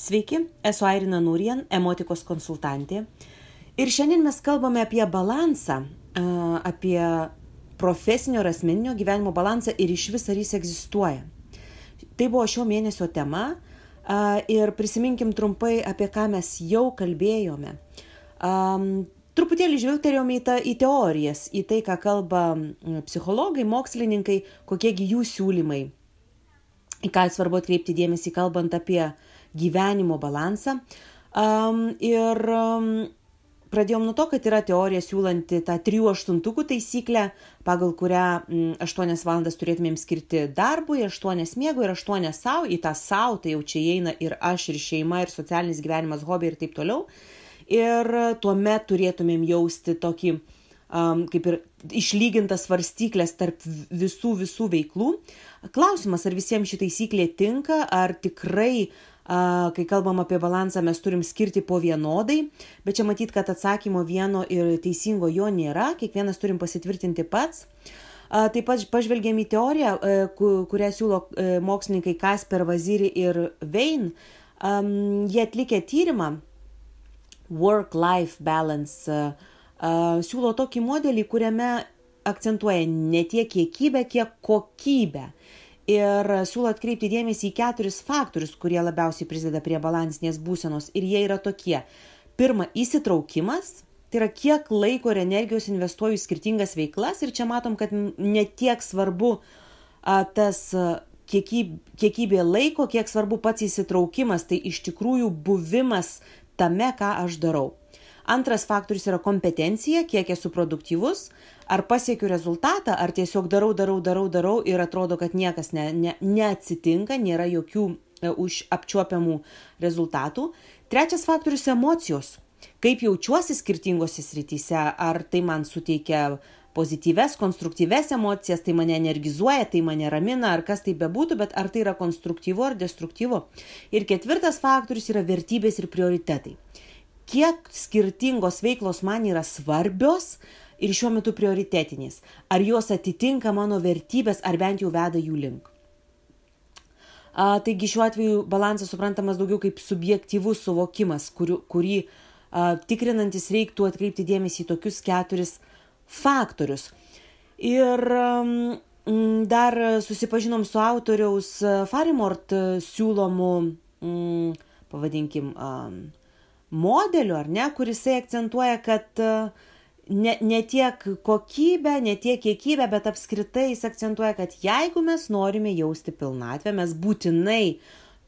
Sveiki, esu Airina Nurien, emotikos konsultantė. Ir šiandien mes kalbame apie balansą, apie profesinio ir asmeninio gyvenimo balansą ir iš vis ar jis egzistuoja. Tai buvo šio mėnesio tema ir prisiminkim trumpai, apie ką mes jau kalbėjome. Truputėlį žvilgterėjome į, ta, į teorijas, į tai, ką kalba psichologai, mokslininkai, kokiegi jų siūlymai, į ką svarbu atkreipti dėmesį, kalbant apie uh, gyvenimo balansą. Um, ir um, pradėjom nuo to, kad yra teorija siūlanti tą 3-8 taisyklę, pagal kurią 8 valandas turėtumėm skirti darbui, 8 miego ir 8 savo, į tą savo, tai jau čia įeina ir aš, ir šeima, ir socialinis gyvenimas, hobi ir taip toliau. Ir tuomet turėtumėm jausti tokį, um, kaip ir išlygintas svarstyklės tarp visų visų veiklų. Klausimas, ar visiems ši taisyklė tinka, ar tikrai uh, kai kalbam apie balansą, mes turim skirti po vienodai, bet čia matyt, kad atsakymo vieno ir teisingo jo nėra, kiekvienas turim pasitvirtinti pats. Taip pat pažvelgėm į teoriją, kurią siūlo mokslininkai Kasper Vaziri ir Vein. Jie atlikę tyrimą Work-Life Balance siūlo tokį modelį, kuriame akcentuoja ne tiek kiekybę, kiek kokybę ir siūlo atkreipti dėmesį į keturis faktorius, kurie labiausiai prisideda prie balansinės būsenos. Ir jie yra tokie. Pirma, įsitraukimas. Tai yra, kiek laiko ir energijos investuoju į skirtingas veiklas. Ir čia matom, kad netiek svarbu a, tas kiekyb, kiekybė laiko, kiek svarbu pats įsitraukimas. Tai iš tikrųjų buvimas tame, ką aš darau. Antras faktorius yra kompetencija, kiek esu produktyvus, ar pasiekiu rezultatą, ar tiesiog darau, darau, darau, darau ir atrodo, kad niekas ne, ne, neatsitinka, nėra jokių e, už apčiuopiamų rezultatų. Trečias faktorius - emocijos. Kaip jaučiuosi skirtingose srityse, ar tai man suteikia pozityves, konstruktyves emocijas, tai mane energizuoja, tai mane ramina, ar kas tai bebūtų, bet ar tai yra konstruktyvu ar destruktyvu. Ir ketvirtas faktorius yra vertybės ir prioritetai kiek skirtingos veiklos man yra svarbios ir šiuo metu prioritetinės. Ar jos atitinka mano vertybės, ar bent jau veda jų link. A, taigi šiuo atveju balansas suprantamas daugiau kaip subjektyvus suvokimas, kuriu, kurį a, tikrinantis reiktų atkreipti dėmesį į tokius keturis faktorius. Ir um, dar susipažinom su autoriaus Farimort siūlomu, um, pavadinkim, um, modeliu, ar ne, kuris akcentuoja, kad e, ne, ne tiek kokybę, ne tiek kiekybę, bet apskritai jis akcentuoja, kad jeigu mes norime jausti pilnatvę, mes būtinai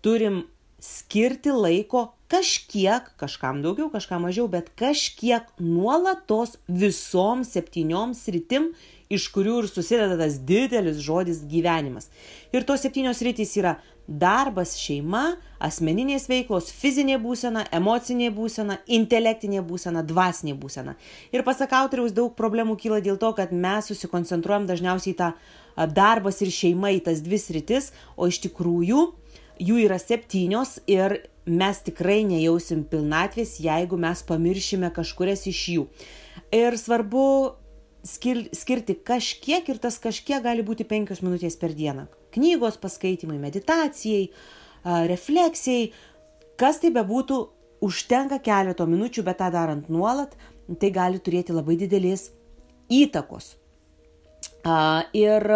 turim skirti laiko kažkiek, kažkam daugiau, kažkam mažiau, bet kažkiek nuolatos visom septynioms sritim, iš kurių ir susideda tas didelis žodis gyvenimas. Ir tos septynios rytis yra darbas, šeima, asmeninės veiklos, fizinė būsena, emocinė būsena, intelektinė būsena, dvasinė būsena. Ir pasak autoriaus, daug problemų kyla dėl to, kad mes susikoncentruojam dažniausiai tą darbas ir šeima į tas dvi sritis, o iš tikrųjų jų yra septynios ir mes tikrai nejausim pilnatvės, jeigu mes pamiršime kažkurias iš jų. Ir svarbu skir skirti kažkiek ir tas kažkiek gali būti penkios minutės per dieną knygos paskaitimai, meditacijai, refleksijai, kas tai bebūtų, užtenka keleto minučių, bet tą darant nuolat, tai gali turėti labai didelės įtakos. Ir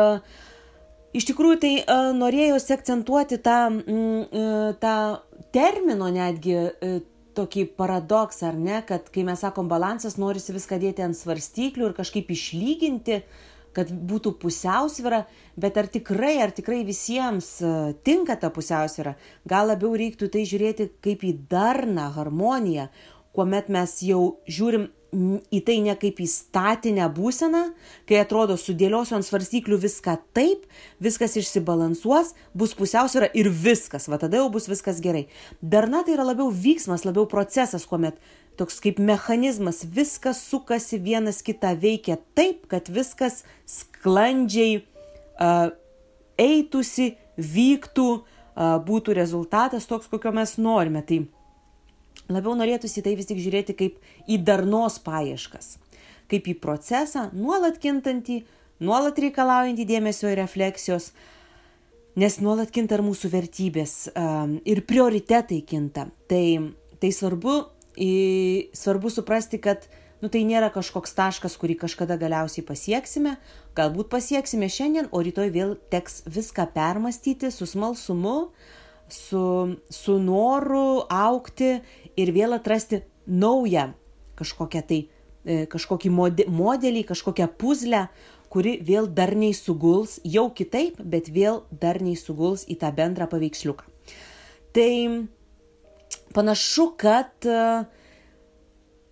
iš tikrųjų tai norėjosi akcentuoti tą, tą termino netgi tokį paradoksą, ar ne, kad kai mes sakom balansas, norisi viską dėti ant svarstyklių ir kažkaip išlyginti uh, kad būtų pusiausvyra, bet ar tikrai, ar tikrai visiems e, tinka ta pusiausvyra, gal labiau reiktų tai žiūrėti kaip į darną, harmoniją, kuomet mes jau žiūrim į tai ne kaip į statinę būseną, kai atrodo sudėliosiu ant svarstyklių viską taip, viskas išsibalansuos, bus pusiausvėra ir viskas, va tada jau bus viskas gerai. Darna tai yra labiau vyksmas, labiau procesas, kuomet toks kaip mechanizmas, viskas sukasi vienas kitą veikia taip, kad viskas sklandžiai uh, eitųsi, vyktų, uh, būtų rezultatas toks, kokio mes norime. Tai labiau norėtųsi tai vis tik žiūrėti kaip į darnos paieškas, kaip į procesą nuolat kintantį, nuolat reikalaujantį dėmesio ir refleksijos, nes nuolat kinta ir mūsų vertybės ir prioritetai kinta. Tai, tai svarbu, svarbu suprasti, kad nu, tai nėra kažkoks taškas, kurį kažkada galiausiai pasieksime, galbūt pasieksime šiandien, o rytoj vėl teks viską permastyti su smalsumu, su, su noru aukti ir vėl atrasti naują kažkokią tai, e, kažkokį modelį, kažkokią puzlę, kuri vėl darniai suguls, jau kitaip, bet vėl darniai suguls į tą bendrą paveiksliuką. Tai panašu, kad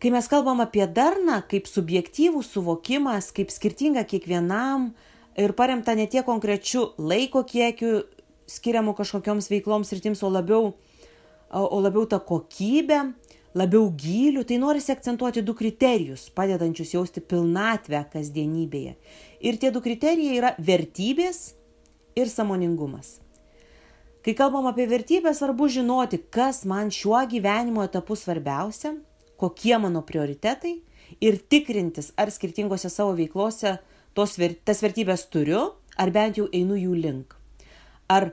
kai mes kalbam apie darną kaip subjektyvų suvokimas, kaip skirtinga kiekvienam ir paremta ne tiek konkrečiu laiko kiekiu skiriamų kažkokioms veikloms rytims, o labiau, o labiau tą kokybę, labiau gylių, tai norisi akcentuoti du kriterijus, padedančius jausti pilnatvę kasdienybėje. Ir tie du kriterijai yra vertybės ir samoningumas. Kai kalbam apie vertybę, svarbu žinoti, kas man šiuo gyvenimo etapu svarbiausia, kokie mano prioritetai ir tikrintis, ar skirtingose savo veiklose tos, tas vertybės turiu, ar bent jau einu jų link. Ar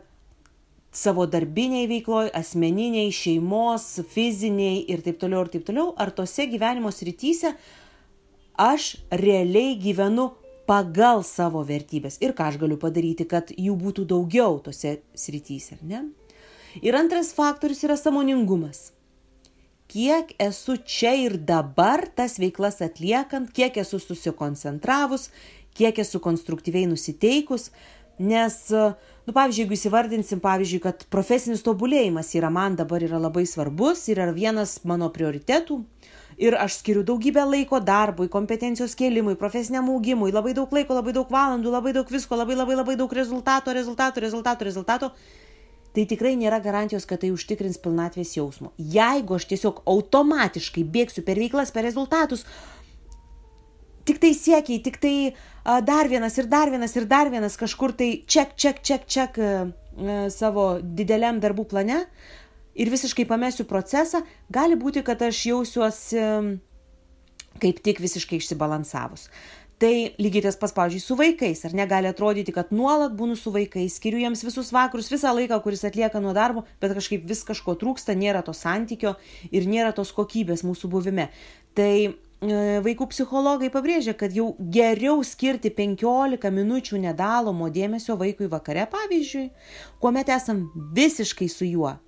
savo darbiniai veikloj, asmeniniai, šeimos, fiziniai ir taip toliau ir taip toliau, ar tose gyvenimo srityse aš realiai gyvenu pagal savo vertybės ir ką aš galiu padaryti, kad jų būtų daugiau tose srityse, ar ne? Ir antras faktorius yra samoningumas. Kiek esu čia ir dabar tas veiklas atliekant, kiek esu susikoncentravus, kiek esu konstruktyviai nusiteikus, nes nu pavyzdžiui jeigu įsivardinsim pavyzdžiui kad profesinis tobulėjimas yra man dabar yra labai svarbus ir yra vienas mano prioritetų ir aš skiriu daugybę laiko darbui kompetencijos kėlimui profesiniam augimui labai daug laiko labai daug valandų labai daug visko labai labai labai daug rezultato rezultato rezultato rezultato tai tikrai nėra garantijos, kad tai užtikrins pilnatvės jausmo. Jeigu aš tiesiog automatiškai bėgsiu per veiklas, per rezultatus, tik tai siekiai, tik tai a, dar vienas ir dar vienas ir dar vienas kažkur tai ček, ček, ček, ček a, a, savo dideliam darbų plane ir visiškai pamesiu procesą, gali būti, kad aš jausiuosi kaip tik visiškai išsibalansavus. Tai lygiai tas pats, pavyzdžiui, su vaikais. Ar negali atrodyti, kad nuolat būnu su vaikais, skiriu jiems visus vakarus, visą laiką, kuris atlieka nuo darbo, bet kažkaip vis kažko trūksta, nėra to santykio ir nėra tos kokybės mūsų buvime. Tai E, vaikų psichologai pabrėžia, kad jau geriau skirti 15 minučių nedalomo dėmesio vaikui vakare, pavyzdžiui, kuomet esam visiškai su juo,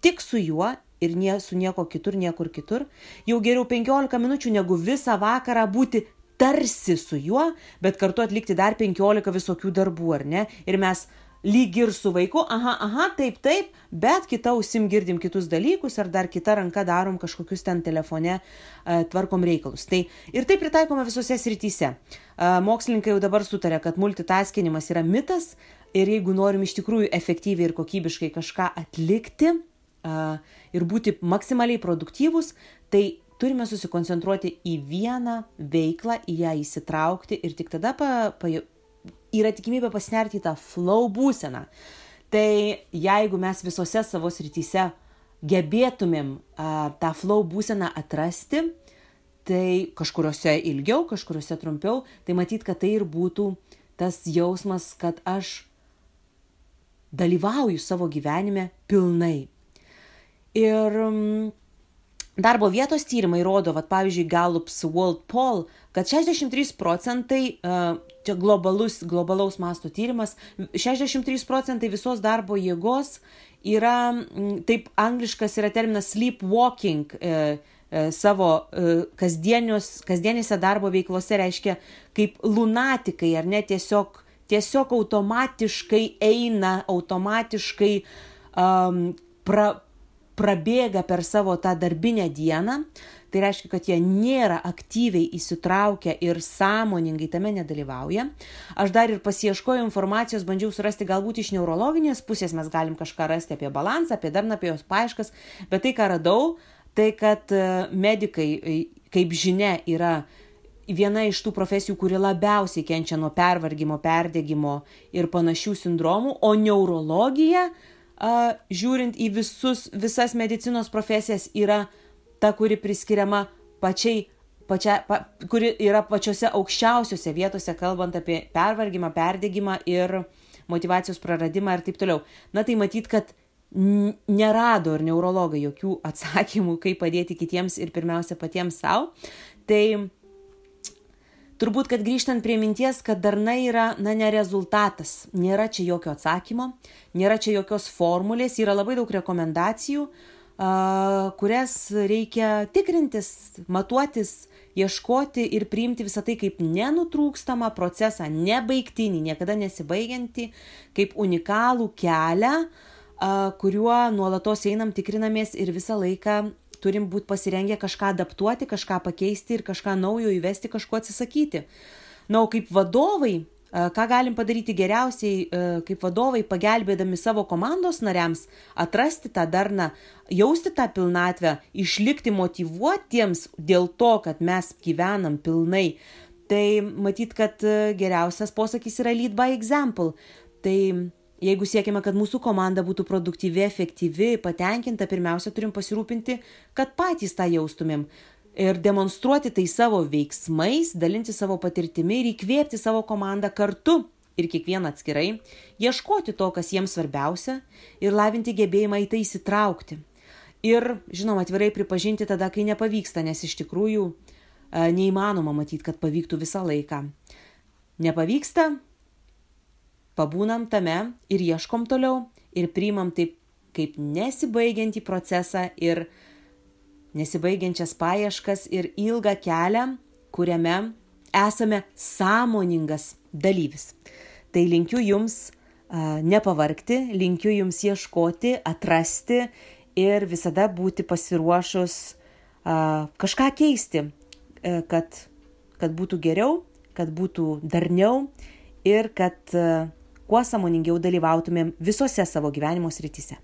tik su juo ir nie, su nieko kitur, niekur kitur, jau geriau 15 minučių negu visą vakarą būti tarsi su juo, bet kartu atlikti dar 15 visokių darbų, ar ne? Ir mes lyg ir su vaiku, aha, aha, taip, taip, bet kita ausim girdim kitus dalykus ar dar kita ranka darom kažkokius ten telefone uh, tvarkom reikalus. Tai ir tai pritaikoma visose srityse. Uh, mokslininkai jau dabar sutarė, kad multitaskinimas yra mitas ir jeigu norim iš tikrųjų efektyviai ir kokybiškai kažką atlikti uh, ir būti maksimaliai produktyvus, tai turime susikoncentruoti į vieną veiklą, į ją įsitraukti ir tik tada pa, pa, yra tikimybė pasinerti į tą flow būseną. Tai jeigu mes visose savo srityse gebėtumėm a, tą flow būseną atrasti, tai kažkuriuose ilgiau, kažkuriuose trumpiau, tai matyt, kad tai ir būtų tas jausmas, kad aš dalyvauju savo gyvenime pilnai. Ir darbo vietos tyrimai rodo, vat, pavyzdžiui, Gallups World Poll, kad 63 procentai, čia globalus, globalaus masto tyrimas, 63 procentai visos darbo jėgos yra, taip angliškas yra terminas sleepwalking, e, e, savo e, kasdienėse darbo veiklose reiškia kaip lunatikai, ar ne tiesiog, tiesiog automatiškai eina, automatiškai um, pra, prabėga per savo tą darbinę dieną, tai reiškia, kad jie nėra aktyviai įsitraukę ir sąmoningai tame nedalyvauja. Aš dar ir pasieškojau informacijos, bandžiau surasti galbūt iš neurologinės pusės, mes galim kažką rasti apie balansą, apie darną, apie jos paaiškas, bet tai, ką radau, tai kad e, medikai, e, kaip žinia, yra viena iš tų profesijų, kuri labiausiai kenčia nuo pervargimo, perdėgymo ir panašių sindromų, o neurologija žiūrint į visus, visas medicinos profesijas, yra ta, kuri priskiriama pačiai, pačia, pa, kuri yra pačiose aukščiausiose vietose, kalbant apie pervargimą, perdėgymą ir motivacijos praradimą ir taip toliau. Na tai matyt, kad nerado ir neurologai jokių atsakymų, kaip padėti kitiems ir pirmiausia patiems savo. Tai turbūt, kad grįžtant prie minties, kad darna yra, na, ne rezultatas, nėra čia jokio atsakymo, nėra čia jokios formulės, yra labai daug rekomendacijų, kurias reikia tikrintis, matuotis, ieškoti ir priimti visą tai kaip nenutrūkstamą procesą, nebaigtinį, niekada nesibaigiantį, kaip unikalų kelią, kuriuo nuolatos einam, tikrinamės ir visą laiką turim būti pasirengę kažką adaptuoti, kažką pakeisti ir kažką naujo įvesti, kažko atsisakyti. Na, o kaip vadovai, ką galim padaryti geriausiai, kaip vadovai, pagelbėdami savo komandos nariams atrasti tą darną, jausti tą pilnatvę, išlikti motivuotiems dėl to, kad mes gyvenam pilnai. Tai matyt, kad geriausias posakis yra lead by example. Tai Jeigu siekime, kad mūsų komanda būtų produktyvi, efektyvi, patenkinta, pirmiausia, turim pasirūpinti, kad patys tą jaustumėm. Ir demonstruoti tai savo veiksmais, dalinti savo patirtimi ir įkvėpti savo komandą kartu ir kiekvieną atskirai, ieškoti to, kas jiems svarbiausia ir lavinti gebėjimą į tai įsitraukti. Ir, žinoma, atvirai pripažinti tada, kai nepavyksta, nes iš tikrųjų e, neįmanoma matyti, kad pavyktų visą laiką. Nepavyksta, pabūnam tame ir ieškom toliau ir priimam taip kaip nesibaigiantį procesą ir nesibaigiančias paieškas ir ilgą kelią, kuriame esame sąmoningas dalyvis. Tai linkiu jums nepavarkti, linkiu jums ieškoti, atrasti ir visada būti pasiruošus kažką keisti, uh, kad, kad būtų geriau, kad būtų darniau ir kad kuo samoningiau dalyvautumėm visose savo gyvenimo srityse